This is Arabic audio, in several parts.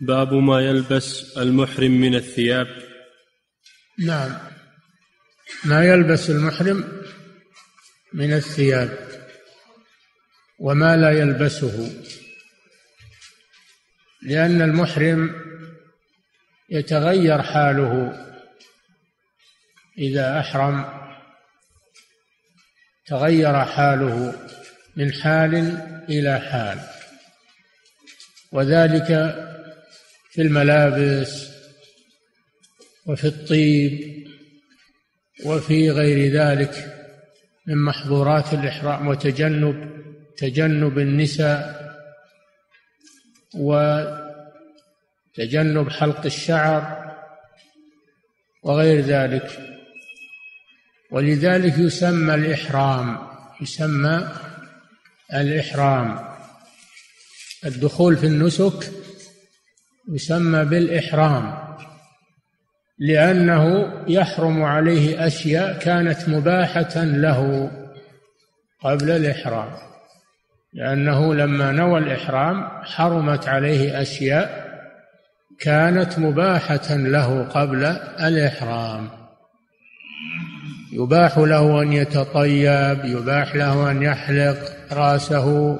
باب ما يلبس المحرم من الثياب. نعم. ما يلبس المحرم من الثياب وما لا يلبسه. لأن المحرم يتغير حاله إذا أحرم. تغير حاله من حال إلى حال. وذلك في الملابس وفي الطيب وفي غير ذلك من محظورات الإحرام وتجنب تجنب النساء وتجنب حلق الشعر وغير ذلك. ولذلك يسمى الإحرام يسمى الإحرام. الدخول في النسك يسمى بالإحرام لأنه يحرم عليه أشياء كانت مباحة له قبل الإحرام. لأنه لما نوى الإحرام حرمت عليه أشياء كانت مباحة له قبل الإحرام. يباح له أن يتطيب يباح له أن يحلق رأسه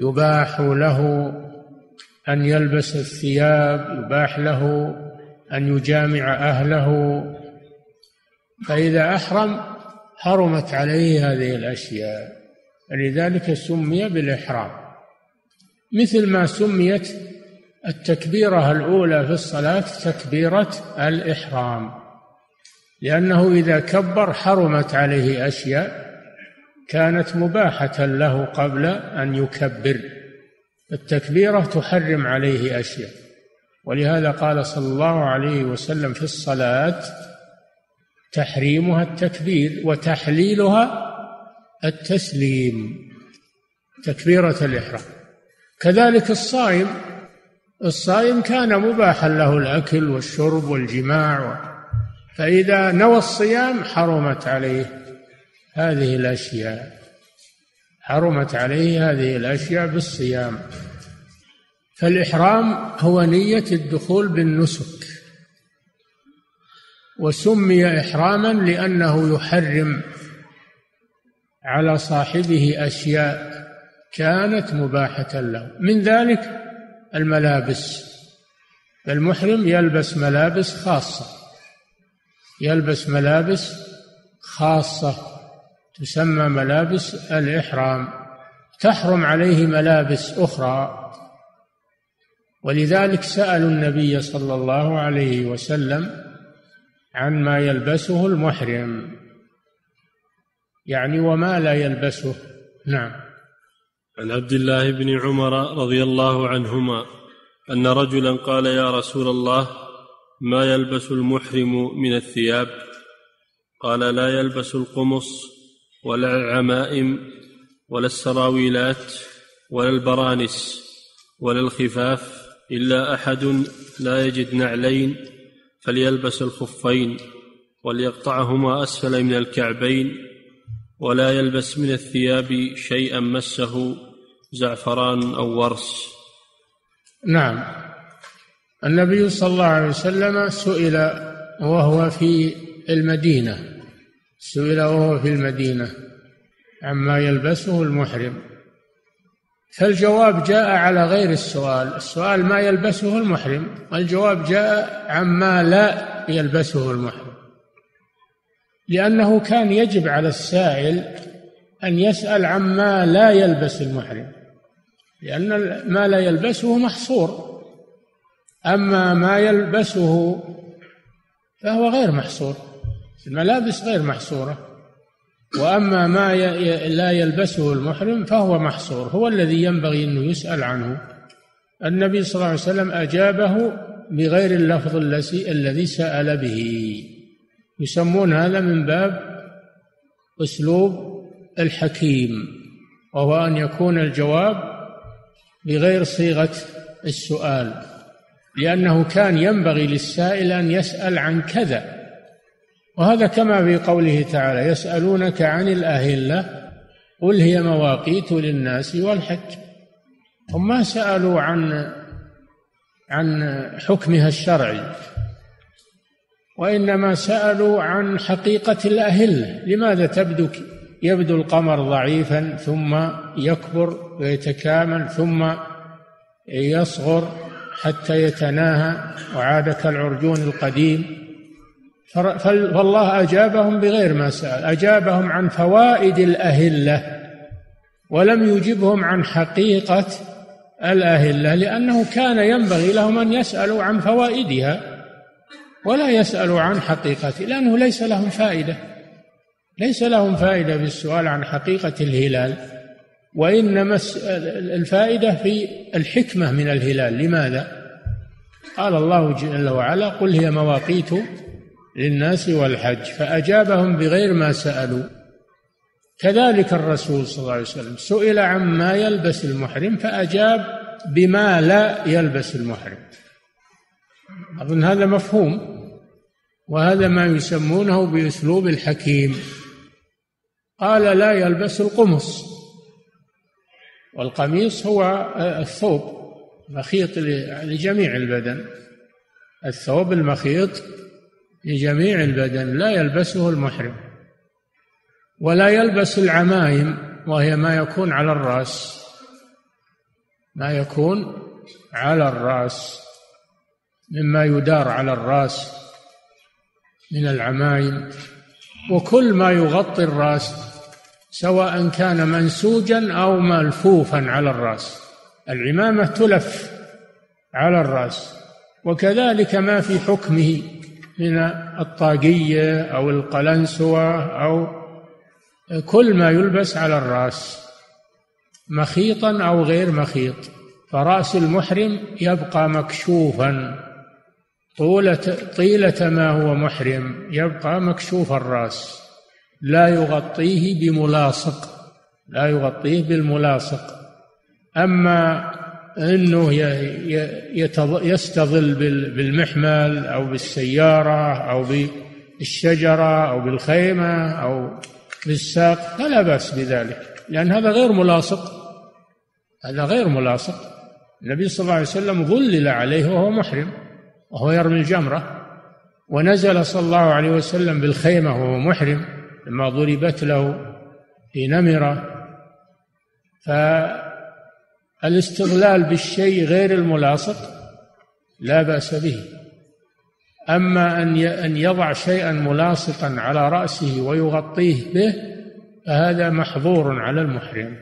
يباح له أن يلبس الثياب يباح له أن يجامع أهله. فإذا أحرم حرمت عليه هذه الأشياء. لذلك سمي بالإحرام. مثل ما سميت التكبيرة الأولى في الصلاة تكبيرة الإحرام. لأنه إذا كبر حرمت عليه أشياء كانت مباحة له قبل أن يكبر. التكبيرة تحرم عليه أشياء. ولهذا قال صلى الله عليه وسلم في الصلاة تحريمها التكبير وتحليلها التسليم تكبيرة الإحرام. كذلك الصائم الصائم كان مباحا له الأكل والشرب والجماع فإذا نوى الصيام حرمت عليه هذه الأشياء. حرمت عليه هذه الأشياء بالصيام. فالإحرام هو نية الدخول بالنسك وسمي إحراما لأنه يحرم على صاحبه أشياء كانت مباحة له. من ذلك الملابس. المحرم يلبس ملابس خاصة يلبس ملابس خاصة. تسمى ملابس الإحرام. تحرم عليه ملابس أخرى. ولذلك سألوا النبي صلى الله عليه وسلم عن ما يلبسه المحرم. يعني وما لا يلبسه. نعم. عن عبد الله بن عمر رضي الله عنهما أن رجلا قال يا رسول الله ما يلبس المحرم من الثياب؟ قال لا يلبس القمص ولا العمائم ولا السراويلات ولا البرانس ولا الخفاف إلا أحد لا يجد نعلين فليلبس الخفين وليقطعهما أسفل من الكعبين ولا يلبس من الثياب شيئا مسه زعفران أو ورس. نعم. النبي صلى الله عليه وسلم سئل وهو في المدينة. سئل وهو في المدينة عما يلبسه المحرم. فالجواب جاء على غير السؤال السؤال ما يلبسه المحرم والجواب جاء عما لا يلبسه المحرم. لأنه كان يجب على السائل أن يسأل عما لا يلبس المحرم لأن ما لا يلبسه محصور. أما ما يلبسه فهو غير محصور. الملابس غير محصورة. وأما ما لا يلبسه المحرم فهو محصور هو الذي ينبغي أنه يسأل عنه. النبي صلى الله عليه وسلم أجابه بغير اللفظ الذي سأل به. يسمون هذا من باب أسلوب الحكيم وهو أن يكون الجواب بغير صيغة السؤال لأنه كان ينبغي للسائل أن يسأل عن كذا. وهذا كما في قوله تعالى يسألونك عن الأهلة قل هي مواقيت للناس والحج هم ما سألوا عن عن حكمها الشرعي وإنما سألوا عن حقيقة الأهلة. لماذا تبدو يبدو القمر ضعيفا ثم يكبر ويتكامل ثم يصغر حتى يتناهى وعاد كالعرجون القديم؟ فالله أجابهم بغير ما سأل. أجابهم عن فوائد الأهلة ولم يجبهم عن حقيقة الأهلة لأنه كان ينبغي لهم أن يسألوا عن فوائدها ولا يسألوا عن حقيقته لأنه ليس لهم فائدة. ليس لهم فائدة بالسؤال عن حقيقة الهلال وإنما الفائدة في الحكمة من الهلال. لماذا؟ قال الله جل وعلا قل هي مواقيت للناس والحج فأجابهم بغير ما سألوا. كذلك الرسول صلى الله عليه وسلم سئل عما يلبس المحرم فأجاب بما لا يلبس المحرم. أظن هذا مفهوم وهذا ما يسمونه بأسلوب الحكيم. قال لا يلبس القمص. والقميص هو الثوب مخيط لجميع البدن. الثوب المخيط لجميع البدن لا يلبسه المحرم. ولا يلبس العمايم وهي ما يكون على الرأس. ما يكون على الرأس. مما يدار على الرأس من العمايم. وكل ما يغطي الرأس سواء كان منسوجا أو ملفوفا على الرأس. العمامة تلف على الرأس. وكذلك ما في حكمه. من الطاقية أو القلنسوة أو كل ما يلبس على الرأس مخيطا أو غير مخيط. فرأس المحرم يبقى مكشوفا. طولة طيلة ما هو محرم يبقى مكشوف الرأس. لا يغطيه بملاصق لا يغطيه بالملاصق. أما أنه يستظل بالمحمل أو بالسيارة أو بالشجرة أو بالخيمة أو بالساق فلا بأس بذلك لأن هذا غير ملاصق هذا غير ملاصق. النبي صلى الله عليه وسلم ظلل عليه وهو محرم وهو يرمي الجمرة ونزل صلى الله عليه وسلم بالخيمة وهو محرم لما ضربت له في نمرة. فالاستغلال بالشيء غير الملاصق لا بأس به. أما أن أن يضع شيئا ملاصقا على رأسه ويغطيه به فهذا محظور على المحرم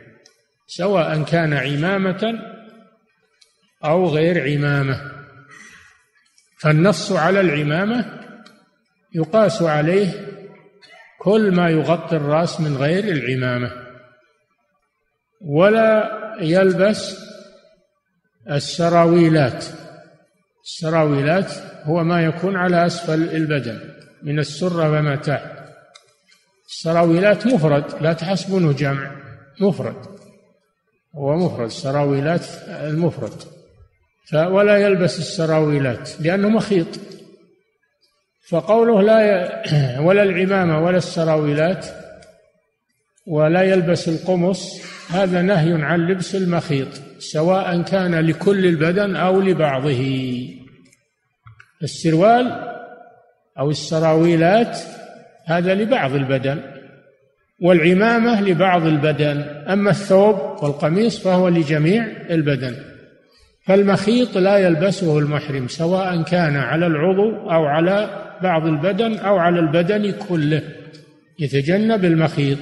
سواء كان عمامة أو غير عمامة. فالنص على العمامة يقاس عليه كل ما يغطي الرأس من غير العمامة ولا يلبس السراويلات. السراويلات هو ما يكون على أسفل البدن من السرة وما تحت السراويلات مفرد لا تحسبونه جمع مفرد. هو مفرد السراويلات المفرد. ولا يلبس السراويلات لأنه مخيط. فقوله لا ي... ولا العمامة ولا السراويلات ولا يلبس القمص هذا نهي عن لبس المخيط سواء كان لكل البدن أو لبعضه. السروال أو السراويلات هذا لبعض البدن والعمامة لبعض البدن أما الثوب والقميص فهو لجميع البدن. فالمخيط لا يلبسه المحرم سواء كان على العضو أو على بعض البدن أو على البدن كله يتجنب المخيط.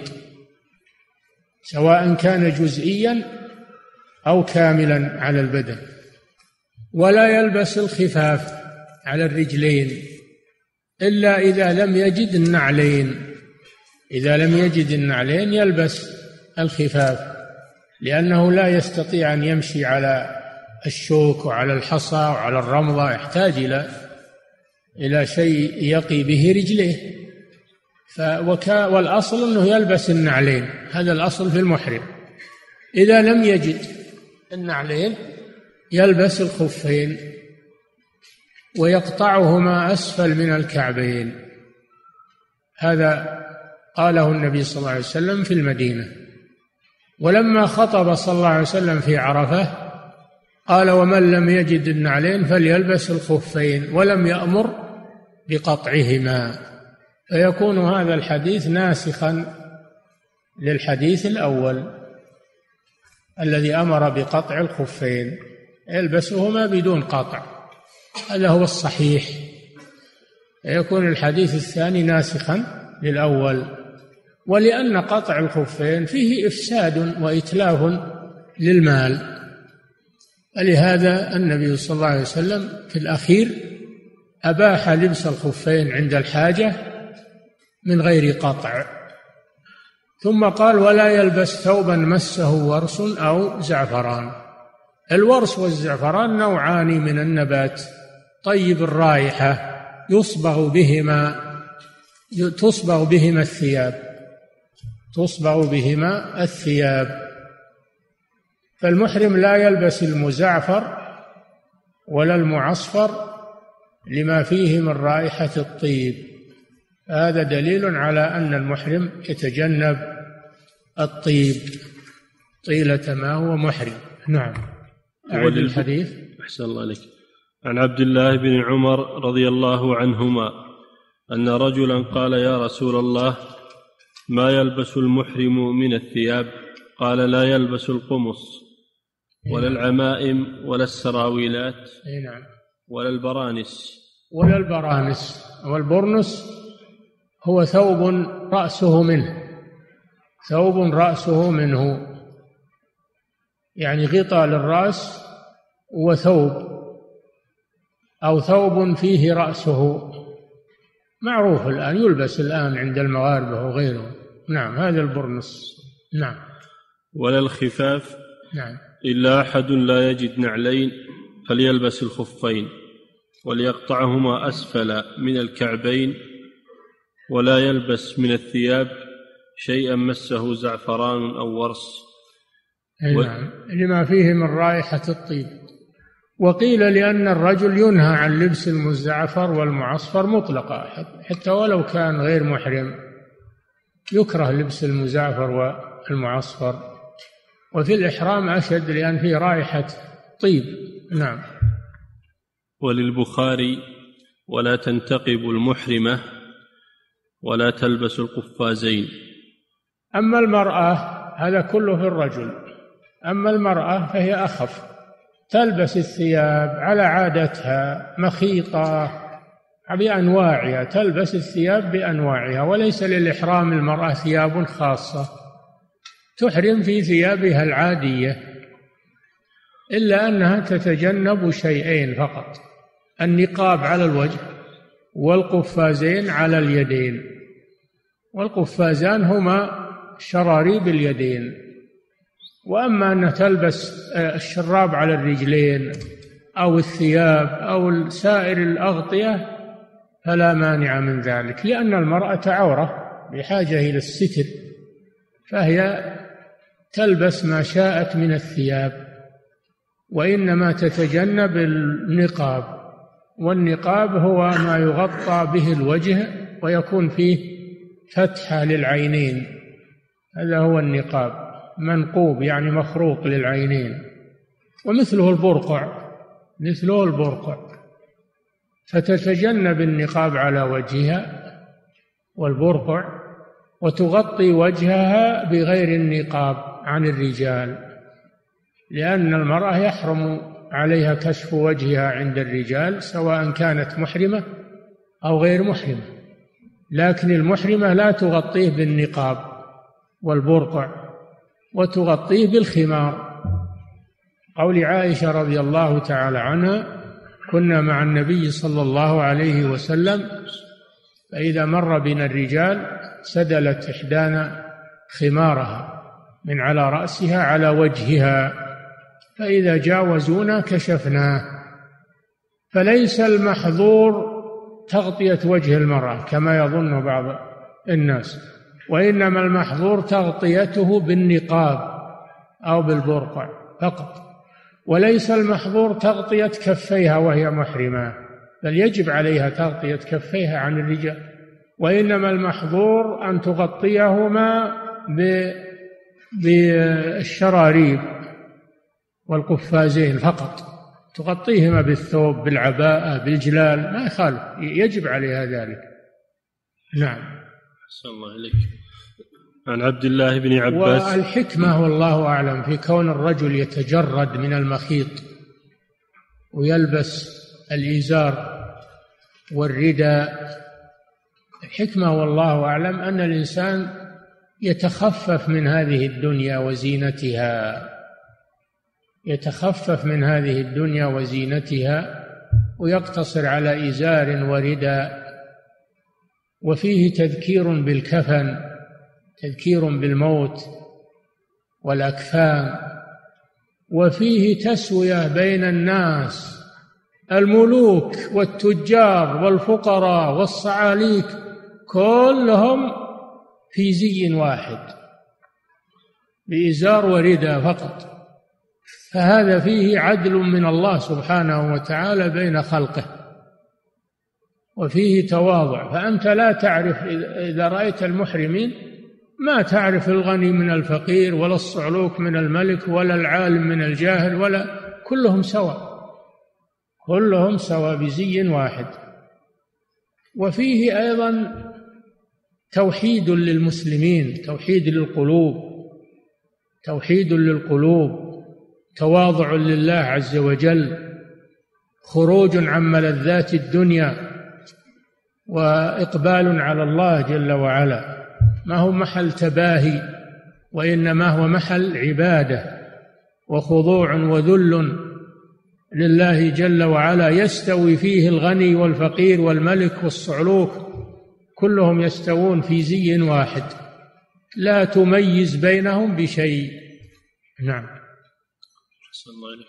سواء كان جزئيا أو كاملا على البدن. ولا يلبس الخفاف على الرجلين إلا إذا لم يجد النعلين. إذا لم يجد النعلين يلبس الخفاف لأنه لا يستطيع أن يمشي على الشوك وعلى الحصى وعلى الرمضة يحتاج إلى إلى شيء يقي به رجليه. فوكا والأصل أنه يلبس النعلين. هذا الأصل في المحرم. إذا لم يجد النعلين يلبس الخفين ويقطعهما أسفل من الكعبين. هذا قاله النبي صلى الله عليه وسلم في المدينة. ولما خطب صلى الله عليه وسلم في عرفة قال ومن لم يجد النعلين فليلبس الخفين ولم يأمر بقطعهما. فيكون هذا الحديث ناسخا للحديث الأول الذي أمر بقطع الخفين. يلبسهما بدون قطع هذا هو الصحيح. يكون الحديث الثاني ناسخا للأول. ولأن قطع الخفين فيه إفساد وإتلاف للمال. فلهذا النبي صلى الله عليه وسلم في الأخير أباح لبس الخفين عند الحاجة من غير قطع. ثم قال ولا يلبس ثوبا مسه ورس أو زعفران. الورس والزعفران نوعان من النبات. طيب الرائحة يصبغ بهما تصبغ بهما الثياب. تصبغ بهما الثياب. فالمحرم لا يلبس المزعفر ولا المعصفر لما فيه من رائحة الطيب. هذا دليل على أن المحرم يتجنب الطيب. طيلة ما هو محرم. نعم. أعد الحديث. أحسن الله عليك. عن عبد الله بن عمر رضي الله عنهما أن رجلا قال يا رسول الله ما يلبس المحرم من الثياب؟ قال لا يلبس القمص ولا العمائم ولا السراويلات أي نعم. ولا البرانس. ولا البرانس. والبرنس هو ثوب رأسه منه ثوب رأسه منه. يعني غطاء للرأس وثوب أو ثوب فيه رأسه. معروف الآن يلبس الآن عند المغاربة وغيرهم نعم هذا البرنس نعم. ولا الخفاف. نعم. إلا أحد لا يجد نعلين فليلبس الخفين وليقطعهما أسفل من الكعبين. ولا يلبس من الثياب شيئا مسه زعفران أو ورس. و... نعم. لما فيه من رائحة الطيب. وقيل لأن الرجل ينهى عن لبس المزعفر والمعصفر مطلقا حتى ولو كان غير محرم. يكره لبس المزعفر والمعصفر. وفي الإحرام أشد لأن فيه رائحة طيب. نعم. وللبخاري ولا تنتقب المحرمة ولا تلبس القفازين. أما المرأة هذا كله في الرجل. أما المرأة فهي أخف. تلبس الثياب على عادتها مخيطة بأنواعها. تلبس الثياب بأنواعها وليس للإحرام المرأة ثياب خاصة. تحرم في ثيابها العادية إلا أنها تتجنب شيئين فقط النقاب على الوجه والقفازين على اليدين. والقفازان هما شراريب اليدين وأما أن تلبس الشراب على الرجلين أو الثياب أو سائر الأغطية فلا مانع من ذلك لأن المرأة عورة بحاجة إلى الستر فهي تلبس ما شاءت من الثياب وإنما تتجنب النقاب والنقاب هو ما يغطى به الوجه ويكون فيه فتحة للعينين. هذا هو النقاب منقوب يعني مخروق للعينين. ومثله البرقع مثله البرقع. فتتجنب النقاب على وجهها والبرقع وتغطي وجهها بغير النقاب عن الرجال لأن المرأة يحرم عليها كشف وجهها عند الرجال سواء كانت محرمة أو غير محرمة. لكن المحرمة لا تغطيه بالنقاب والبرقع وتغطيه بالخمار. قول عائشة رضي الله تعالى عنها كنا مع النبي صلى الله عليه وسلم فإذا مر بنا الرجال سدلت إحدانا خمارها من على رأسها على وجهها فإذا جاوزونا كشفناه. فليس المحظور تغطية وجه المرأة كما يظن بعض الناس وإنما المحظور تغطيته بالنقاب أو بالبرقع فقط. وليس المحظور تغطية كفيها وهي محرمة بل يجب عليها تغطية كفيها عن الرجال. وإنما المحظور أن تغطيهما بالشراريب والقفازين فقط. تغطيهما بالثوب بالعباءة بالجلال ما يخالف يجب عليها ذلك. نعم. أحسن الله إليك. عن عبد الله بن عباس. والحكمة والله أعلم في كون الرجل يتجرد من المخيط ويلبس الإزار والرداء الحكمة والله أعلم أن الإنسان يتخفف من هذه الدنيا وزينتها. يتخفف من هذه الدنيا وزينتها ويقتصر على إزار ورداء. وفيه تذكير بالكفن تذكير بالموت والأكفان. وفيه تسوية بين الناس الملوك والتجار والفقراء والصعاليك كلهم في زي واحد بإزار ورداء فقط. فهذا فيه عدل من الله سبحانه وتعالى بين خلقه وفيه تواضع. فأنت لا تعرف إذا رأيت المحرمين ما تعرف الغني من الفقير ولا الصعلوك من الملك ولا العالم من الجاهل ولا كلهم سواء كلهم سواء بزي واحد. وفيه أيضا توحيد للمسلمين توحيد للقلوب توحيد للقلوب. تواضع لله عز وجل خروج عن ملذات الدنيا وإقبال على الله جل وعلا. ما هو محل تباهي وإنما هو محل عبادة وخضوع وذل لله جل وعلا. يستوي فيه الغني والفقير والملك والصعلوك كلهم يستوون في زي واحد. لا تميز بينهم بشيء. نعم. الله إليك